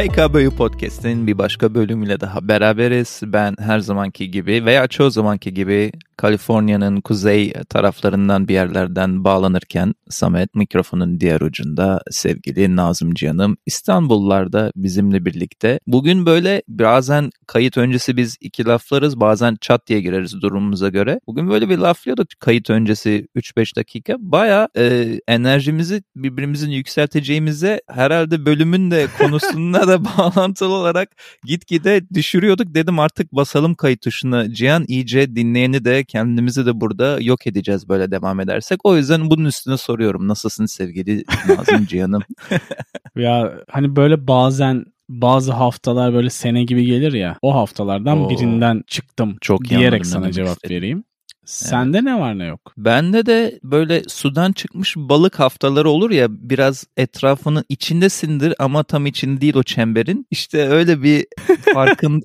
HKBU Podcast'in bir başka bölümüyle daha beraberiz. Ben her zamanki gibi veya çoğu zamanki gibi Kaliforniya'nın kuzey taraflarından bir yerlerden bağlanırken Samet mikrofonun diğer ucunda sevgili Nazım Canım İstanbullarda bizimle birlikte. Bugün böyle bazen kayıt öncesi biz iki laflarız bazen çat diye gireriz durumumuza göre. Bugün böyle bir laflıyorduk kayıt öncesi 3-5 dakika. Baya e, enerjimizi birbirimizin yükselteceğimize herhalde bölümün de konusunda da bağlantılı olarak gitgide düşürüyorduk. Dedim artık basalım kayıt tuşuna. Cihan iyice dinleyeni de kendimizi de burada yok edeceğiz böyle devam edersek. O yüzden bunun üstüne soruyorum. Nasılsın sevgili Nazım Cihan'ım? ya hani böyle bazen bazı haftalar böyle sene gibi gelir ya. O haftalardan Oo, birinden çıktım çok diyerek sana cevap istedim. vereyim. Sende evet. ne var ne yok? Bende de böyle sudan çıkmış balık haftaları olur ya biraz etrafının içindesindir ama tam içinde değil o çemberin. İşte öyle bir farkın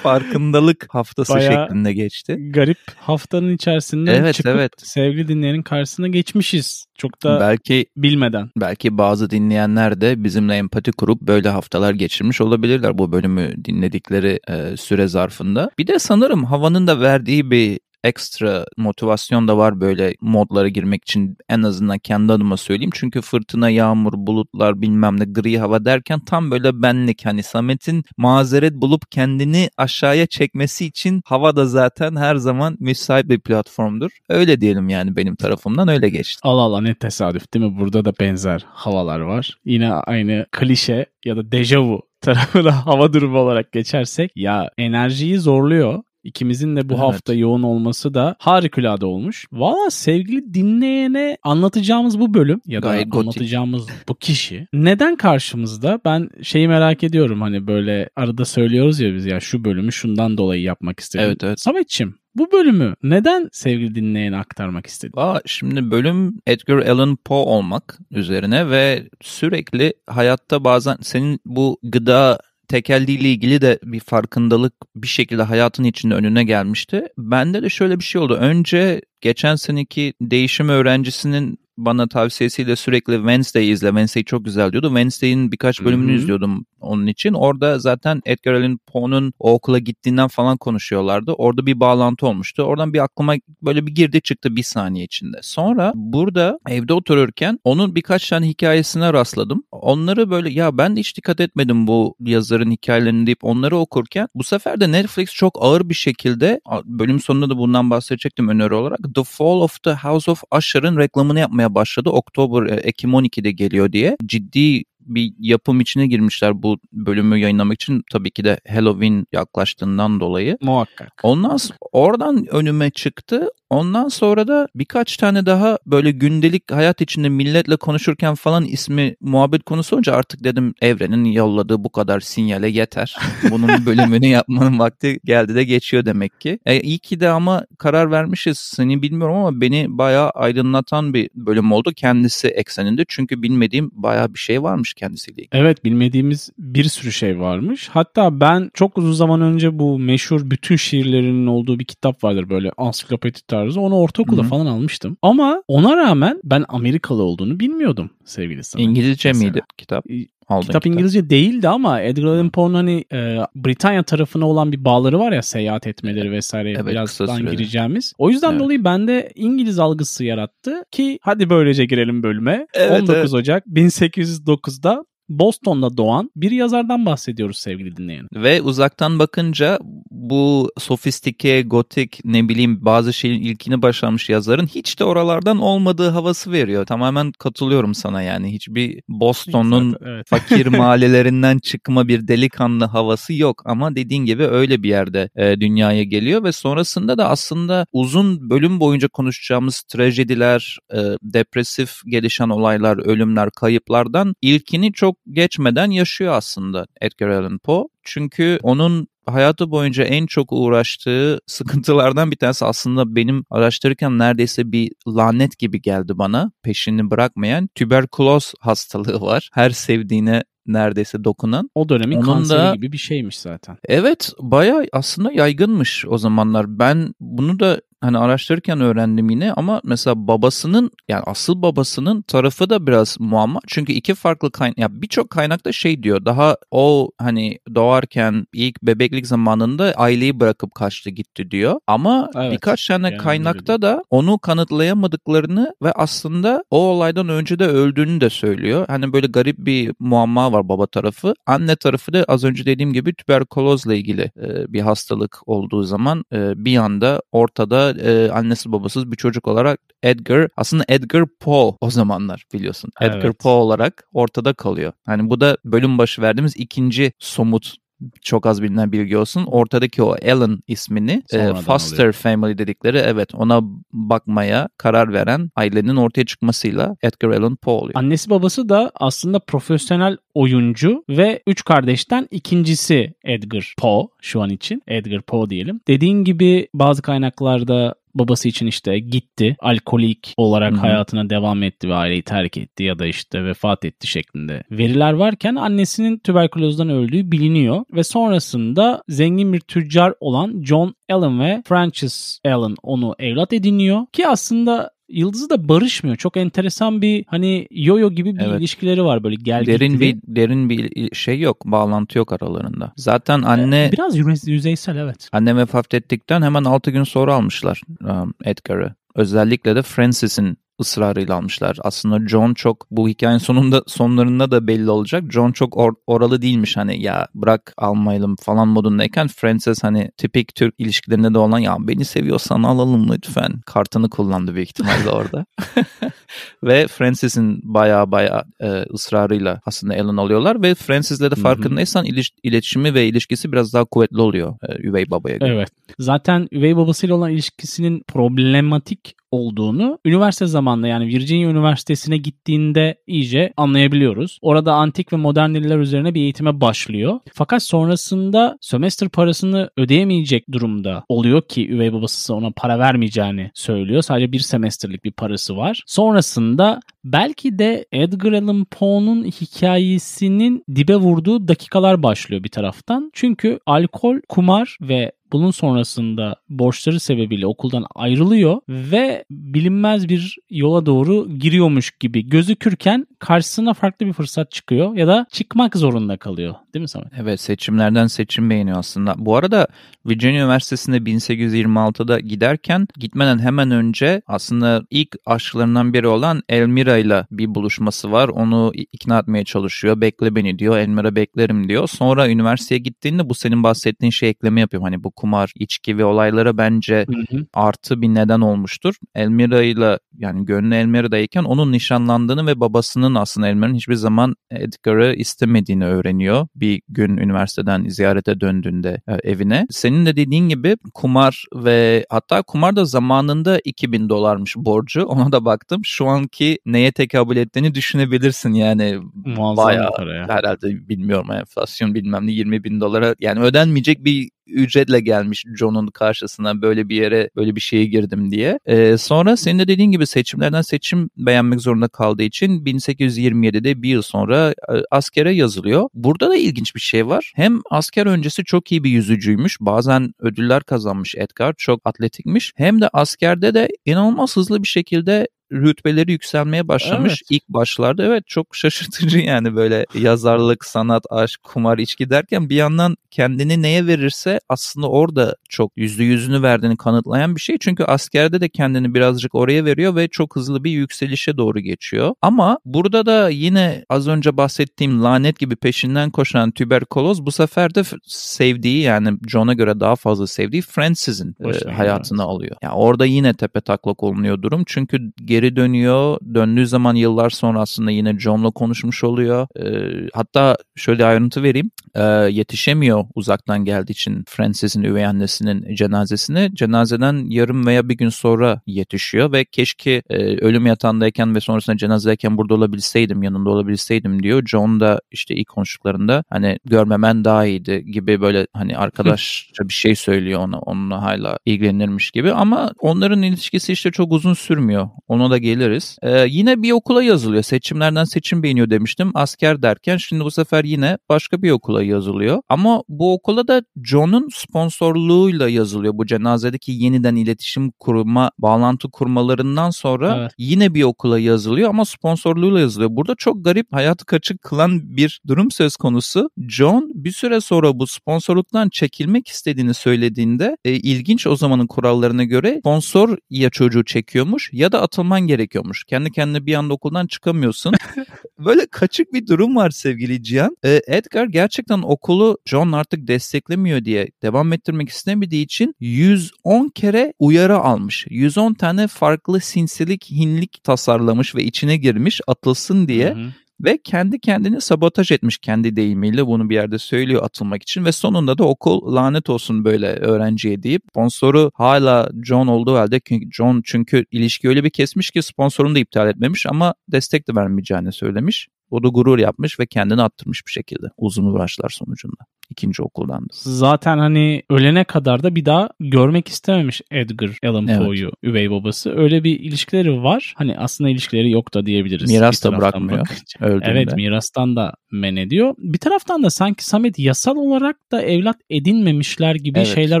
farkındalık haftası Bayağı şeklinde geçti. Garip haftanın içerisinde evet, çıkıp evet. sevgili dinleyenin karşısına geçmişiz. Çok da belki bilmeden. Belki bazı dinleyenler de bizimle empati kurup böyle haftalar geçirmiş olabilirler bu bölümü dinledikleri e, süre zarfında. Bir de sanırım havanın da verdiği bir ekstra motivasyon da var böyle modlara girmek için en azından kendi adıma söyleyeyim. Çünkü fırtına, yağmur, bulutlar bilmem ne gri hava derken tam böyle benlik hani Samet'in mazeret bulup kendini aşağıya çekmesi için hava da zaten her zaman müsait bir platformdur. Öyle diyelim yani benim tarafımdan öyle geçti. Allah Allah ne tesadüf değil mi? Burada da benzer havalar var. Yine aynı klişe ya da dejavu tarafına hava durumu olarak geçersek ya enerjiyi zorluyor İkimizin de bu evet. hafta yoğun olması da harikulade olmuş. Valla sevgili dinleyene anlatacağımız bu bölüm ya da Gayet anlatacağımız gotik. bu kişi neden karşımızda? Ben şeyi merak ediyorum hani böyle arada söylüyoruz ya biz ya şu bölümü şundan dolayı yapmak istedim. Evet evet. Sametçim bu bölümü neden sevgili dinleyene aktarmak istedin? Aa, şimdi bölüm Edgar Allan Poe olmak üzerine ve sürekli hayatta bazen senin bu gıda tekelliğiyle ilgili de bir farkındalık bir şekilde hayatın içinde önüne gelmişti. Bende de şöyle bir şey oldu. Önce geçen seneki değişim öğrencisinin bana tavsiyesiyle sürekli Wednesday izle. Wednesday çok güzel diyordu. Wednesday'in birkaç bölümünü Hı-hı. izliyordum onun için. Orada zaten Edgar Allan Poe'nun o okula gittiğinden falan konuşuyorlardı. Orada bir bağlantı olmuştu. Oradan bir aklıma böyle bir girdi çıktı bir saniye içinde. Sonra burada evde otururken onun birkaç tane hikayesine rastladım. Onları böyle ya ben hiç dikkat etmedim bu yazarın hikayelerini deyip onları okurken bu sefer de Netflix çok ağır bir şekilde bölüm sonunda da bundan bahsedecektim öneri olarak The Fall of the House of Usher'ın reklamını yapmaya başladı. Oktober, e, Ekim 12'de geliyor diye. Ciddi bir yapım içine girmişler bu bölümü yayınlamak için. Tabii ki de Halloween yaklaştığından dolayı. Muhakkak. Ondan oradan önüme çıktı. Ondan sonra da birkaç tane daha böyle gündelik hayat içinde milletle konuşurken falan ismi muhabbet konusu olunca artık dedim evrenin yolladığı bu kadar sinyale yeter. Bunun bölümünü yapmanın vakti geldi de geçiyor demek ki. E, iyi ki de ama karar vermişiz. Seni bilmiyorum ama beni bayağı aydınlatan bir bölüm oldu kendisi ekseninde. Çünkü bilmediğim bayağı bir şey varmış kendisiyle ilgili. Evet bilmediğimiz bir sürü şey varmış. Hatta ben çok uzun zaman önce bu meşhur bütün şiirlerinin olduğu bir kitap vardır böyle ansiklopedi tarzı. Onu ortaokulda Hı-hı. falan almıştım. Ama ona rağmen ben Amerikalı olduğunu bilmiyordum sevgili sana. İngilizce Mesela. miydi kitap? Aldın kitap, kitap İngilizce değildi ama Edgar Allan Poe'nun hani e, Britanya tarafına olan bir bağları var ya seyahat etmeleri vesaire evet, birazdan gireceğimiz. O yüzden evet. dolayı bende İngiliz algısı yarattı ki hadi böylece girelim bölüme. Evet, 19 evet. Ocak 1809'da Boston'da doğan bir yazardan bahsediyoruz sevgili dinleyen. Ve uzaktan bakınca bu sofistike, gotik ne bileyim bazı şeyin ilkini başlamış yazarın hiç de oralardan olmadığı havası veriyor. Tamamen katılıyorum sana yani. Hiçbir Boston'un evet. fakir mahallelerinden çıkma bir delikanlı havası yok. Ama dediğin gibi öyle bir yerde e, dünyaya geliyor ve sonrasında da aslında uzun bölüm boyunca konuşacağımız trajediler, e, depresif gelişen olaylar, ölümler, kayıplardan ilkini çok çok geçmeden yaşıyor aslında Edgar Allan Poe. Çünkü onun hayatı boyunca en çok uğraştığı sıkıntılardan bir tanesi aslında benim araştırırken neredeyse bir lanet gibi geldi bana. Peşini bırakmayan tüberküloz hastalığı var. Her sevdiğine neredeyse dokunan. O dönemin Onun kanseri da, gibi bir şeymiş zaten. Evet bayağı aslında yaygınmış o zamanlar. Ben bunu da hani araştırırken öğrendim yine ama mesela babasının yani asıl babasının tarafı da biraz muamma. Çünkü iki farklı kaynak ya birçok kaynakta şey diyor. Daha o hani doğarken ilk bebeklik zamanında aileyi bırakıp kaçtı gitti diyor. Ama evet, birkaç tane kaynakta da onu kanıtlayamadıklarını ve aslında o olaydan önce de öldüğünü de söylüyor. Hani böyle garip bir muamma var baba tarafı. Anne tarafı da az önce dediğim gibi tüberkulozla ilgili bir hastalık olduğu zaman bir anda ortada e, annesi babasız bir çocuk olarak Edgar aslında Edgar Poe o zamanlar biliyorsun. Evet. Edgar Poe olarak ortada kalıyor. Hani bu da bölüm başı verdiğimiz ikinci somut çok az bilinen bilgi olsun. Ortadaki o Alan ismini e, Foster oluyor. Family dedikleri evet ona bakmaya karar veren ailenin ortaya çıkmasıyla Edgar Allan Poe oluyor. Annesi babası da aslında profesyonel oyuncu ve üç kardeşten ikincisi Edgar Poe şu an için. Edgar Poe diyelim. Dediğin gibi bazı kaynaklarda babası için işte gitti, alkolik olarak Hı-hı. hayatına devam etti ve aileyi terk etti ya da işte vefat etti şeklinde veriler varken annesinin tüberkülozdan öldüğü biliniyor ve sonrasında zengin bir tüccar olan John Allen ve Frances Allen onu evlat ediniyor ki aslında Yıldızı da barışmıyor. Çok enteresan bir hani yoyo gibi bir evet. ilişkileri var böyle gel Derin bir derin bir şey yok, bağlantı yok aralarında. Zaten anne biraz yüzeysel evet. Anne vefat ettikten hemen 6 gün sonra almışlar um, Edgar'ı. Özellikle de Francis'in ısrarıyla almışlar. Aslında John çok bu hikayenin sonunda sonlarında da belli olacak. John çok or, oralı değilmiş hani ya bırak almayalım falan modundayken Frances hani tipik Türk ilişkilerinde de olan ya beni seviyorsan alalım lütfen kartını kullandı büyük ihtimalle orada. ve Frances'in baya baya e, ısrarıyla aslında Alan alıyorlar ve Frances'le de farkındaysan iliş, iletişimi ve ilişkisi biraz daha kuvvetli oluyor e, üvey babaya göre. Evet. Zaten üvey babasıyla olan ilişkisinin problematik olduğunu üniversite zamanında yani Virginia Üniversitesi'ne gittiğinde iyice anlayabiliyoruz. Orada antik ve modern diller üzerine bir eğitime başlıyor. Fakat sonrasında sömestr parasını ödeyemeyecek durumda oluyor ki üvey babası ona para vermeyeceğini söylüyor. Sadece bir semesterlik bir parası var. Sonrasında belki de Edgar Allan Poe'nun hikayesinin dibe vurduğu dakikalar başlıyor bir taraftan. Çünkü alkol, kumar ve bunun sonrasında borçları sebebiyle okuldan ayrılıyor ve bilinmez bir yola doğru giriyormuş gibi gözükürken karşısına farklı bir fırsat çıkıyor ya da çıkmak zorunda kalıyor. Değil mi Samet? Evet seçimlerden seçim beğeniyor aslında. Bu arada Virginia Üniversitesi'nde 1826'da giderken gitmeden hemen önce aslında ilk aşklarından biri olan Elmira ile bir buluşması var. Onu ikna etmeye çalışıyor. Bekle beni diyor. Elmira beklerim diyor. Sonra üniversiteye gittiğinde bu senin bahsettiğin şey ekleme yapıyor. Hani bu kumar, içki ve olaylara bence hı hı. artı bir neden olmuştur. Elmira ile yani gönlü Elmira'dayken onun nişanlandığını ve babasının aslında Elmira'nın hiçbir zaman Edgar'ı istemediğini öğreniyor. Bir gün üniversiteden ziyarete döndüğünde e, evine. Senin de dediğin gibi kumar ve hatta kumar da zamanında 2000 dolarmış borcu. Ona da baktım. Şu anki neye tekabül ettiğini düşünebilirsin yani. Muazzam bayağı herhalde bilmiyorum enflasyon bilmem ne 20 bin dolara yani ödenmeyecek bir ücretle gelmiş John'un karşısına böyle bir yere böyle bir şeye girdim diye. Ee, sonra senin de dediğin gibi seçimlerden seçim beğenmek zorunda kaldığı için 1827'de bir yıl sonra e, askere yazılıyor. Burada da ilginç bir şey var. Hem asker öncesi çok iyi bir yüzücüymüş. Bazen ödüller kazanmış Edgar. Çok atletikmiş. Hem de askerde de inanılmaz hızlı bir şekilde rütbeleri yükselmeye başlamış evet. ilk başlarda. Evet çok şaşırtıcı yani böyle yazarlık, sanat, aşk, kumar, içki derken bir yandan kendini neye verirse aslında orada çok yüzde yüzünü verdiğini kanıtlayan bir şey. Çünkü askerde de kendini birazcık oraya veriyor ve çok hızlı bir yükselişe doğru geçiyor. Ama burada da yine az önce bahsettiğim lanet gibi peşinden koşan tüberkoloz bu sefer de sevdiği yani John'a göre daha fazla sevdiği Francis'in e, hayatını evet. alıyor. Yani orada yine tepe taklak olunuyor durum. Çünkü geri dönüyor. Döndüğü zaman yıllar sonra aslında yine John'la konuşmuş oluyor. E, hatta şöyle ayrıntı vereyim. E, yetişemiyor uzaktan geldiği için Francis'in üvey annesinin cenazesine. Cenazeden yarım veya bir gün sonra yetişiyor ve keşke e, ölüm yatağındayken ve sonrasında cenazedeyken burada olabilseydim, yanında olabilseydim diyor. John da işte ilk konuştuklarında hani görmemen daha iyiydi gibi böyle hani arkadaşça bir şey söylüyor ona onunla hala ilgilenirmiş gibi ama onların ilişkisi işte çok uzun sürmüyor. Onu ona da geliriz. Ee, yine bir okula yazılıyor. Seçimlerden seçim beğeniyor demiştim. Asker derken şimdi bu sefer yine başka bir okula yazılıyor. Ama bu okula da John'un sponsorluğuyla yazılıyor. Bu cenazedeki yeniden iletişim kurma, bağlantı kurmalarından sonra evet. yine bir okula yazılıyor ama sponsorluğuyla yazılıyor. Burada çok garip hayatı kaçık kılan bir durum söz konusu. John bir süre sonra bu sponsorluktan çekilmek istediğini söylediğinde e, ilginç o zamanın kurallarına göre sponsor ya çocuğu çekiyormuş ya da atılman gerekiyormuş. Kendi kendine bir anda okuldan çıkamıyorsun. Böyle kaçık bir durum var sevgili Cihan. E, Edgar gerçekten okulu John artık desteklemiyor diye devam ettirmek istemediği için 110 kere uyarı almış. 110 tane farklı sinsilik, hinlik tasarlamış ve içine girmiş atılsın diye. Hı hı ve kendi kendini sabotaj etmiş kendi deyimiyle bunu bir yerde söylüyor atılmak için ve sonunda da okul lanet olsun böyle öğrenciye deyip sponsoru hala John olduğu halde John çünkü ilişki öyle bir kesmiş ki sponsorunu da iptal etmemiş ama destek de vermeyeceğini söylemiş. O da gurur yapmış ve kendini attırmış bir şekilde uzun uğraşlar sonucunda ikinci okuldan da. Zaten hani ölene kadar da bir daha görmek istememiş Edgar Allan Poe'yu evet. üvey babası. Öyle bir ilişkileri var. Hani aslında ilişkileri yok da diyebiliriz. Miras da bırakmıyor. Öldüğünde. Evet mirastan da men ediyor. Bir taraftan da sanki Samet yasal olarak da evlat edinmemişler gibi evet. şeyler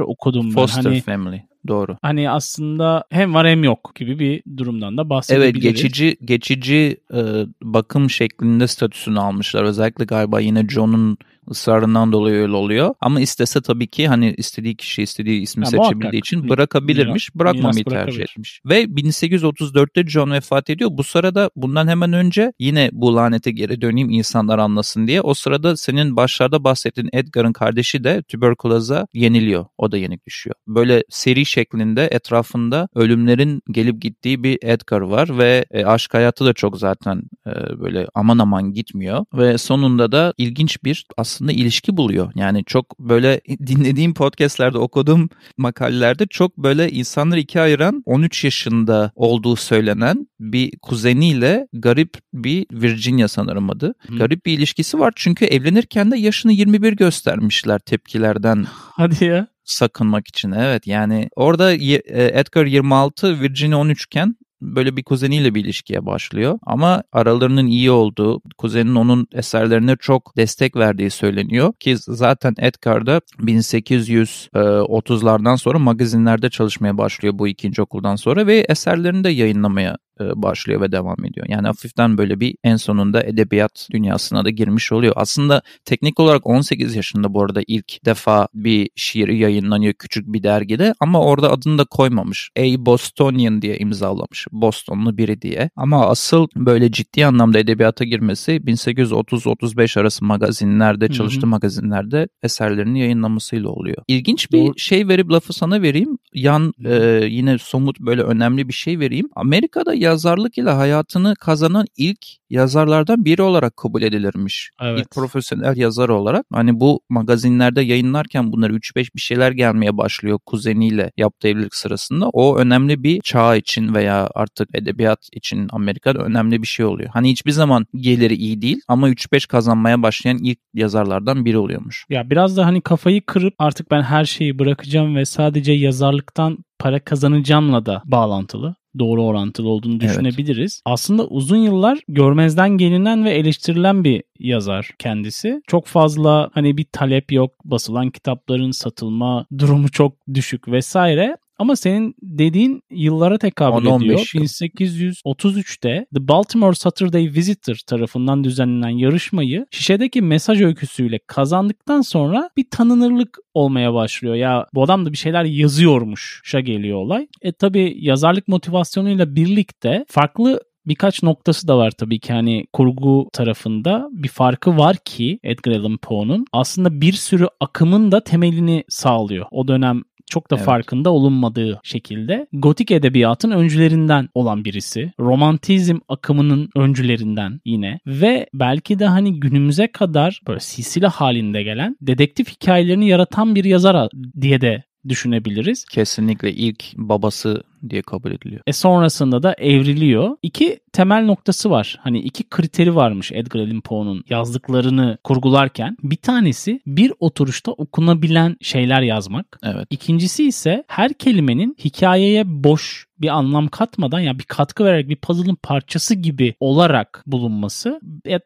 okudum ben. Foster hani, family. Doğru. Hani aslında hem var hem yok gibi bir durumdan da bahsedebiliriz. Evet geçici geçici e, bakım şeklinde statüsünü almışlar. Özellikle galiba yine John'un ısrarından dolayı öyle oluyor. Ama istese tabii ki hani istediği kişi istediği ismi ya, seçebildiği muhakkak. için bırakabilirmiş. Bırakmamayı tercih etmiş. Ve 1834'te John vefat ediyor. Bu sırada bundan hemen önce yine bu lanete geri döneyim insanlar anlasın diye. O sırada senin başlarda bahsettiğin Edgar'ın kardeşi de tüberküloza yeniliyor. O da yenik düşüyor. Böyle seri şeklinde etrafında ölümlerin gelip gittiği bir Edgar var ve e, aşk hayatı da çok zaten e, böyle aman aman gitmiyor. Ve sonunda da ilginç bir aslında aslında ilişki buluyor. Yani çok böyle dinlediğim podcastlerde okuduğum makalelerde çok böyle insanları ikiye ayıran 13 yaşında olduğu söylenen bir kuzeniyle garip bir Virginia sanırım adı. Hı. Garip bir ilişkisi var çünkü evlenirken de yaşını 21 göstermişler tepkilerden. Hadi ya sakınmak için. Evet yani orada e, Edgar 26, Virginia 13 iken böyle bir kuzeniyle bir ilişkiye başlıyor. Ama aralarının iyi olduğu, kuzenin onun eserlerine çok destek verdiği söyleniyor. Ki zaten Edgar da 1830'lardan sonra magazinlerde çalışmaya başlıyor bu ikinci okuldan sonra ve eserlerini de yayınlamaya e, başlıyor ve devam ediyor. Yani hafiften böyle bir en sonunda edebiyat dünyasına da girmiş oluyor. Aslında teknik olarak 18 yaşında bu arada ilk defa bir şiir yayınlanıyor küçük bir dergide ama orada adını da koymamış. A Bostonian diye imzalamış. Bostonlu biri diye. Ama asıl böyle ciddi anlamda edebiyata girmesi 1830-35 arası magazinlerde, çalıştığı Hı-hı. magazinlerde eserlerini yayınlamasıyla oluyor. İlginç bir Doğru. şey verip lafı sana vereyim. Yan e, yine somut böyle önemli bir şey vereyim. Amerika'da yazarlık ile hayatını kazanan ilk yazarlardan biri olarak kabul edilirmiş. Evet. İlk profesyonel yazar olarak. Hani bu magazinlerde yayınlarken bunlar 3-5 bir şeyler gelmeye başlıyor kuzeniyle yaptığı evlilik sırasında. O önemli bir çağ için veya artık edebiyat için Amerika'da önemli bir şey oluyor. Hani hiçbir zaman geliri iyi değil ama 3-5 kazanmaya başlayan ilk yazarlardan biri oluyormuş. Ya biraz da hani kafayı kırıp artık ben her şeyi bırakacağım ve sadece yazarlıktan para kazanacağımla da bağlantılı doğru orantılı olduğunu düşünebiliriz. Evet. Aslında uzun yıllar görmezden gelinen ve eleştirilen bir yazar kendisi. Çok fazla hani bir talep yok. Basılan kitapların satılma durumu çok düşük vesaire. Ama senin dediğin yıllara tekabül ediyor. 1833'te The Baltimore Saturday Visitor tarafından düzenlenen yarışmayı şişedeki mesaj öyküsüyle kazandıktan sonra bir tanınırlık olmaya başlıyor. Ya bu adam da bir şeyler yazıyormuş şa geliyor olay. E tabi yazarlık motivasyonuyla birlikte farklı birkaç noktası da var tabii ki hani kurgu tarafında bir farkı var ki Edgar Allan Poe'nun aslında bir sürü akımın da temelini sağlıyor. O dönem çok da evet. farkında olunmadığı şekilde gotik edebiyatın öncülerinden olan birisi. Romantizm akımının öncülerinden yine ve belki de hani günümüze kadar böyle silsile halinde gelen dedektif hikayelerini yaratan bir yazar diye de düşünebiliriz. Kesinlikle ilk babası diye kabul ediliyor. E sonrasında da evriliyor. İki temel noktası var. Hani iki kriteri varmış Edgar Allan Poe'nun yazdıklarını kurgularken. Bir tanesi bir oturuşta okunabilen şeyler yazmak. Evet. İkincisi ise her kelimenin hikayeye boş bir anlam katmadan ya yani bir katkı vererek bir puzzle'ın parçası gibi olarak bulunması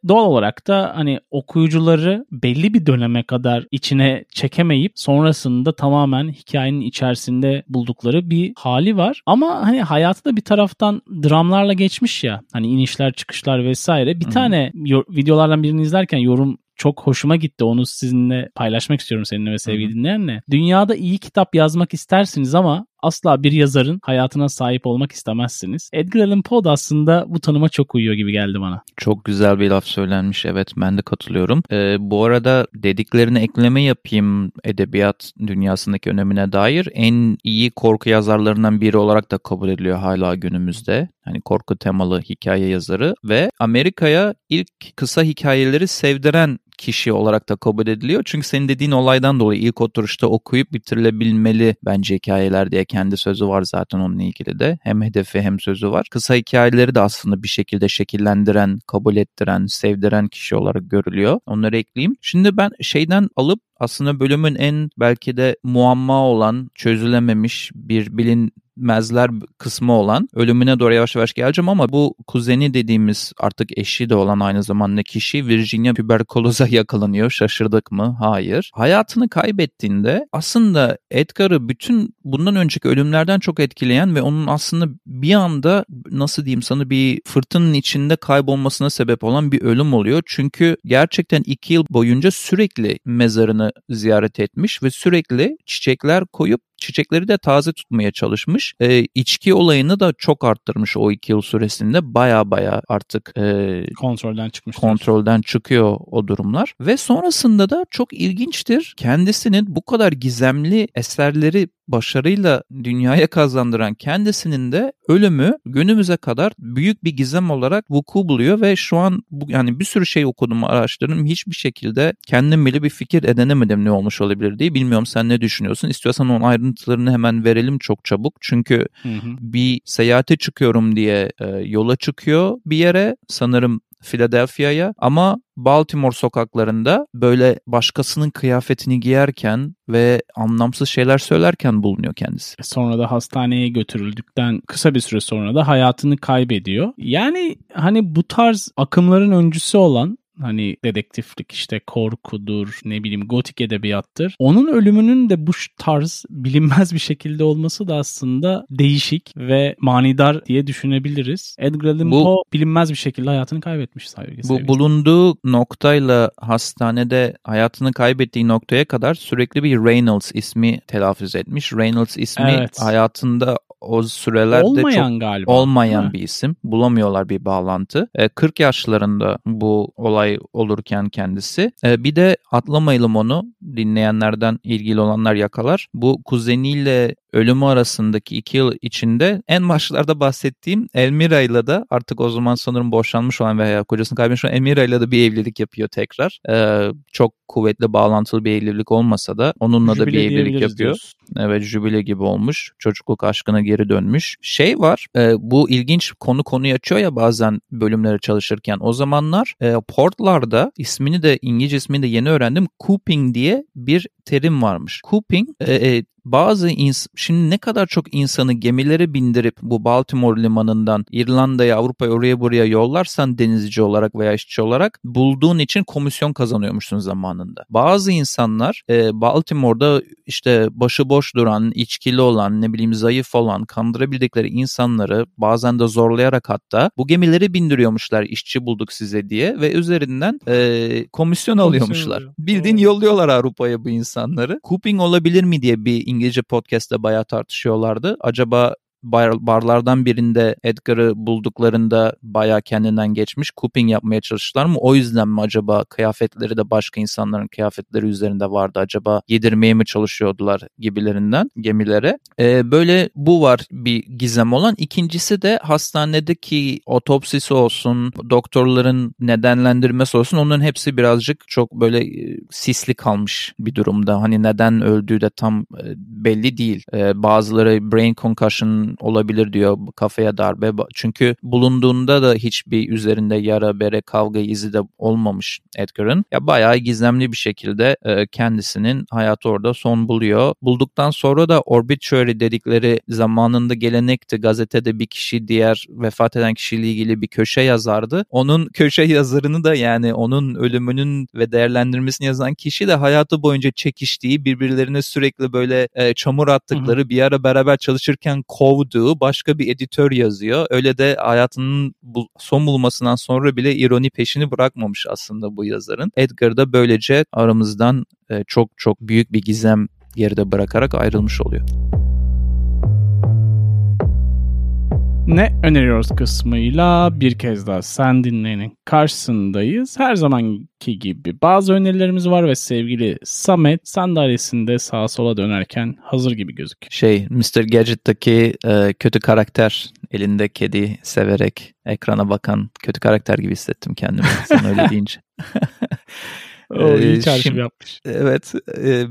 doğal olarak da hani okuyucuları belli bir döneme kadar içine çekemeyip sonrasında tamamen hikayenin içerisinde buldukları bir hali var. Ama hani hayatı da bir taraftan dramlarla geçmiş ya. Hani inişler çıkışlar vesaire. Bir Hı-hı. tane videolardan birini izlerken yorum çok hoşuma gitti. Onu sizinle paylaşmak istiyorum seninle ve sevgili dinleyenle. Dünyada iyi kitap yazmak istersiniz ama asla bir yazarın hayatına sahip olmak istemezsiniz. Edgar Allan Poe da aslında bu tanıma çok uyuyor gibi geldi bana. Çok güzel bir laf söylenmiş. Evet ben de katılıyorum. Ee, bu arada dediklerine ekleme yapayım edebiyat dünyasındaki önemine dair. En iyi korku yazarlarından biri olarak da kabul ediliyor hala günümüzde. Hani korku temalı hikaye yazarı ve Amerika'ya ilk kısa hikayeleri sevdiren kişi olarak da kabul ediliyor. Çünkü senin dediğin olaydan dolayı ilk oturuşta okuyup bitirilebilmeli bence hikayeler diye kendi sözü var zaten onunla ilgili de. Hem hedefi hem sözü var. Kısa hikayeleri de aslında bir şekilde şekillendiren, kabul ettiren, sevdiren kişi olarak görülüyor. Onları ekleyeyim. Şimdi ben şeyden alıp aslında bölümün en belki de muamma olan, çözülememiş bir bilin mezler kısmı olan ölümüne doğru yavaş yavaş geleceğim ama bu kuzeni dediğimiz artık eşi de olan aynı zamanda kişi Virginia tüberkoloza yakalanıyor. Şaşırdık mı? Hayır. Hayatını kaybettiğinde aslında Edgar'ı bütün bundan önceki ölümlerden çok etkileyen ve onun aslında bir anda nasıl diyeyim sana bir fırtınanın içinde kaybolmasına sebep olan bir ölüm oluyor. Çünkü gerçekten iki yıl boyunca sürekli mezarını ziyaret etmiş ve sürekli çiçekler koyup çiçekleri de taze tutmaya çalışmış. E, içki olayını da çok arttırmış o iki yıl süresinde. Baya baya artık e, kontrolden çıkmış. Kontrolden çıkıyor o durumlar. Ve sonrasında da çok ilginçtir. Kendisinin bu kadar gizemli eserleri başarıyla dünyaya kazandıran kendisinin de ölümü günümüze kadar büyük bir gizem olarak vuku buluyor ve şu an bu, yani bir sürü şey okudum araştırdım hiçbir şekilde kendim bile bir fikir edinemedim ne olmuş olabilir diye bilmiyorum sen ne düşünüyorsun istiyorsan onun ayrıntılarını hemen verelim çok çabuk çünkü hı hı. bir seyahate çıkıyorum diye e, yola çıkıyor bir yere sanırım Philadelphia'ya ama Baltimore sokaklarında böyle başkasının kıyafetini giyerken ve anlamsız şeyler söylerken bulunuyor kendisi. E, sonra da hastaneye götürüldükten kısa bir süre sonra da hayatını kaybediyor. Yani hani bu tarz akımların öncüsü olan Hani dedektiflik işte korkudur ne bileyim gotik edebiyattır. Onun ölümünün de bu tarz bilinmez bir şekilde olması da aslında değişik ve manidar diye düşünebiliriz. Edgar Allan Poe bilinmez bir şekilde hayatını kaybetmiş sevgili. Bu bulunduğu noktayla hastanede hayatını kaybettiği noktaya kadar sürekli bir Reynolds ismi telaffuz etmiş. Reynolds ismi evet. hayatında o sürelerde olmayan çok galiba. olmayan bir isim. Bulamıyorlar bir bağlantı. E, 40 yaşlarında bu olay olurken kendisi. E, bir de atlamayalım onu dinleyenlerden ilgili olanlar yakalar. Bu kuzeniyle ölümü arasındaki iki yıl içinde en başlarda bahsettiğim Elmira ile de artık o zaman sanırım boşanmış olan veya kocasını kaybetmiş olan Elmira ile de bir evlilik yapıyor tekrar. Ee, çok kuvvetli bağlantılı bir evlilik olmasa da onunla Jübile da bir evlilik yapıyor. Diyorsun. Evet jübile gibi olmuş. Çocukluk aşkına geri dönmüş. Şey var e, bu ilginç konu konuyu açıyor ya bazen bölümleri çalışırken. O zamanlar e, portlarda ismini de İngilizce ismini de yeni öğrendim. Cooping diye bir terim varmış. Cooping e, e, bazı ins şimdi ne kadar çok insanı gemilere bindirip bu Baltimore limanından İrlanda'ya, Avrupa'ya oraya buraya yollarsan denizci olarak veya işçi olarak bulduğun için komisyon kazanıyormuşsun zamanında. Bazı insanlar e, Baltimore'da işte başıboş duran, içkili olan, ne bileyim zayıf olan, kandırabildikleri insanları bazen de zorlayarak hatta bu gemileri bindiriyormuşlar işçi bulduk size diye ve üzerinden e, komisyon alıyormuşlar. Komisyon Bildiğin yolluyorlar Avrupa'ya bu insanları. Cooping olabilir mi diye bir İngilizce podcast'te bayağı tartışıyorlardı. Acaba bar, barlardan birinde Edgar'ı bulduklarında bayağı kendinden geçmiş. Cooping yapmaya çalıştılar mı? O yüzden mi acaba kıyafetleri de başka insanların kıyafetleri üzerinde vardı? Acaba yedirmeye mi çalışıyordular gibilerinden gemilere? Ee, böyle bu var bir gizem olan. İkincisi de hastanedeki otopsisi olsun, doktorların nedenlendirmesi olsun. Onların hepsi birazcık çok böyle e, sisli kalmış bir durumda. Hani neden öldüğü de tam e, belli değil. Ee, bazıları brain concussion olabilir diyor kafaya darbe. Çünkü bulunduğunda da hiçbir üzerinde yara, bere, kavga izi de olmamış Edgar'ın. Ya bayağı gizemli bir şekilde e, kendisinin hayatı orada son buluyor. Bulduktan sonra da obituary dedikleri zamanında gelenekti. Gazetede bir kişi diğer vefat eden kişiyle ilgili bir köşe yazardı. Onun köşe yazarını da yani onun ölümünün ve değerlendirmesini yazan kişi de hayatı boyunca çekiştiği, birbirlerine sürekli böyle e, çamur attıkları, hı hı. bir ara beraber çalışırken kovduğu başka bir editör yazıyor. Öyle de hayatının bu, son bulmasından sonra bile ironi peşini bırakmamış aslında bu yazarın. Edgar da böylece aramızdan e, çok çok büyük bir gizem geride bırakarak ayrılmış oluyor. Ne öneriyoruz kısmıyla bir kez daha sen dinleyenin karşısındayız. Her zamanki gibi bazı önerilerimiz var ve sevgili Samet sandalyesinde sağa sola dönerken hazır gibi gözüküyor. Şey Mr. Gadget'taki e, kötü karakter elinde kedi severek ekrana bakan kötü karakter gibi hissettim kendimi sen öyle deyince. O iyi çağrışım yapmış. Evet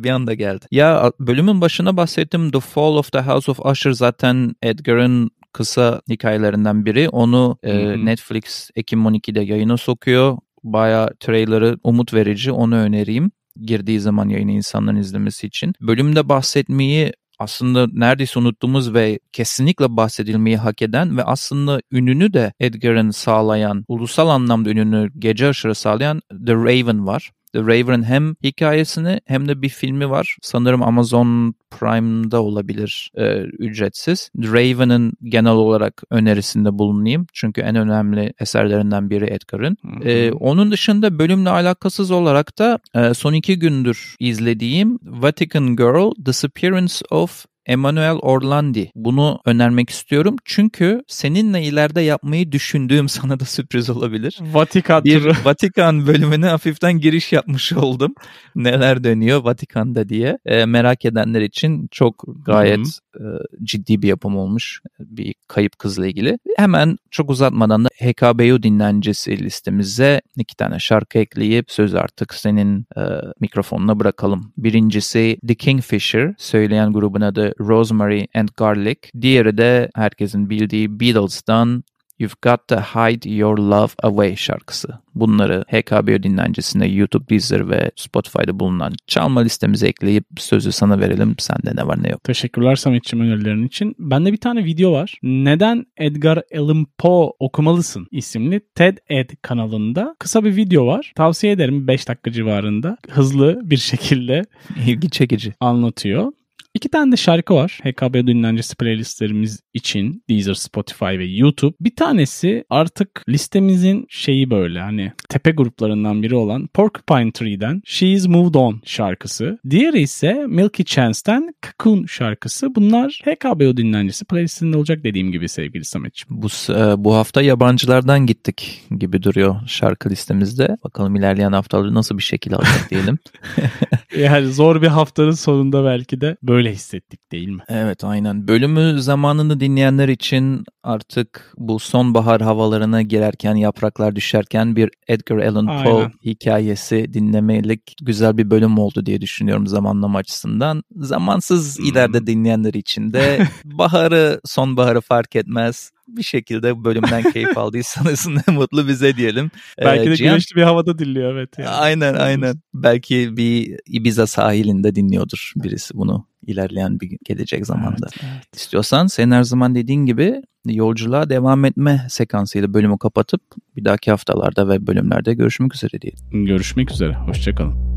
bir anda geldi. Ya bölümün başına bahsettim The Fall of the House of Usher zaten Edgar'ın kısa hikayelerinden biri. Onu e, Netflix Ekim 12'de yayına sokuyor. Baya trailerı umut verici onu önereyim. Girdiği zaman yayını insanların izlemesi için. Bölümde bahsetmeyi aslında neredeyse unuttuğumuz ve kesinlikle bahsedilmeyi hak eden ve aslında ününü de Edgar'ın sağlayan, ulusal anlamda ününü gece aşırı sağlayan The Raven var. The Raven'ın hem hikayesini hem de bir filmi var. Sanırım Amazon Prime'da olabilir e, ücretsiz. The Raven'ın genel olarak önerisinde bulunayım. Çünkü en önemli eserlerinden biri Edgar'ın. E, onun dışında bölümle alakasız olarak da e, son iki gündür izlediğim Vatican Girl Disappearance of Emanuel Orlandi. Bunu önermek istiyorum çünkü seninle ileride yapmayı düşündüğüm sana da sürpriz olabilir. Vatikan Bir Vatikan bölümüne hafiften giriş yapmış oldum. Neler dönüyor Vatikan'da diye. E, merak edenler için çok gayet e, ciddi bir yapım olmuş. Bir kayıp kızla ilgili. Hemen çok uzatmadan da HKBU dinlencesi listemize iki tane şarkı ekleyip söz artık senin e, mikrofonuna bırakalım. Birincisi The Kingfisher söyleyen grubun adı Rosemary and Garlic. Diğeri de herkesin bildiği Beatles'tan You've Got to Hide Your Love Away şarkısı. Bunları HKBO dinlencisinde YouTube, Deezer ve Spotify'da bulunan çalma listemize ekleyip sözü sana verelim. Sende ne var ne yok. Teşekkürler Samet'ciğim önerilerin için. Bende bir tane video var. Neden Edgar Allan Poe okumalısın isimli TED Ed kanalında kısa bir video var. Tavsiye ederim 5 dakika civarında. Hızlı bir şekilde ilgi çekici anlatıyor. İki tane de şarkı var. HKB dinlencesi playlistlerimiz için Deezer, Spotify ve YouTube. Bir tanesi artık listemizin şeyi böyle hani tepe gruplarından biri olan Porcupine Tree'den She's Moved On şarkısı. Diğeri ise Milky Chance'den Cocoon şarkısı. Bunlar HKB dinlencesi playlistinde olacak dediğim gibi sevgili Samet'ciğim. Bu, e, bu hafta yabancılardan gittik gibi duruyor şarkı listemizde. Bakalım ilerleyen haftaları nasıl bir şekilde alacak diyelim. yani zor bir haftanın sonunda belki de böyle öyle hissettik değil mi? Evet aynen. Bölümü zamanını dinleyenler için artık bu sonbahar havalarına girerken yapraklar düşerken bir Edgar Allan Poe hikayesi dinlemelik güzel bir bölüm oldu diye düşünüyorum zamanlama açısından. Zamansız hmm. ileride dinleyenler için de baharı sonbaharı fark etmez bir şekilde bölümden keyif aldıysanız ne mutlu bize diyelim. Belki de Cihan, güneşli bir havada dinliyor evet. Yani. Aynen aynen. Belki bir Ibiza sahilinde dinliyordur birisi bunu ilerleyen bir gelecek zamanda. Evet, evet. İstiyorsan senin her zaman dediğin gibi yolculuğa devam etme sekansıyla bölümü kapatıp bir dahaki haftalarda ve bölümlerde görüşmek üzere diyelim. Görüşmek üzere. Hoşçakalın.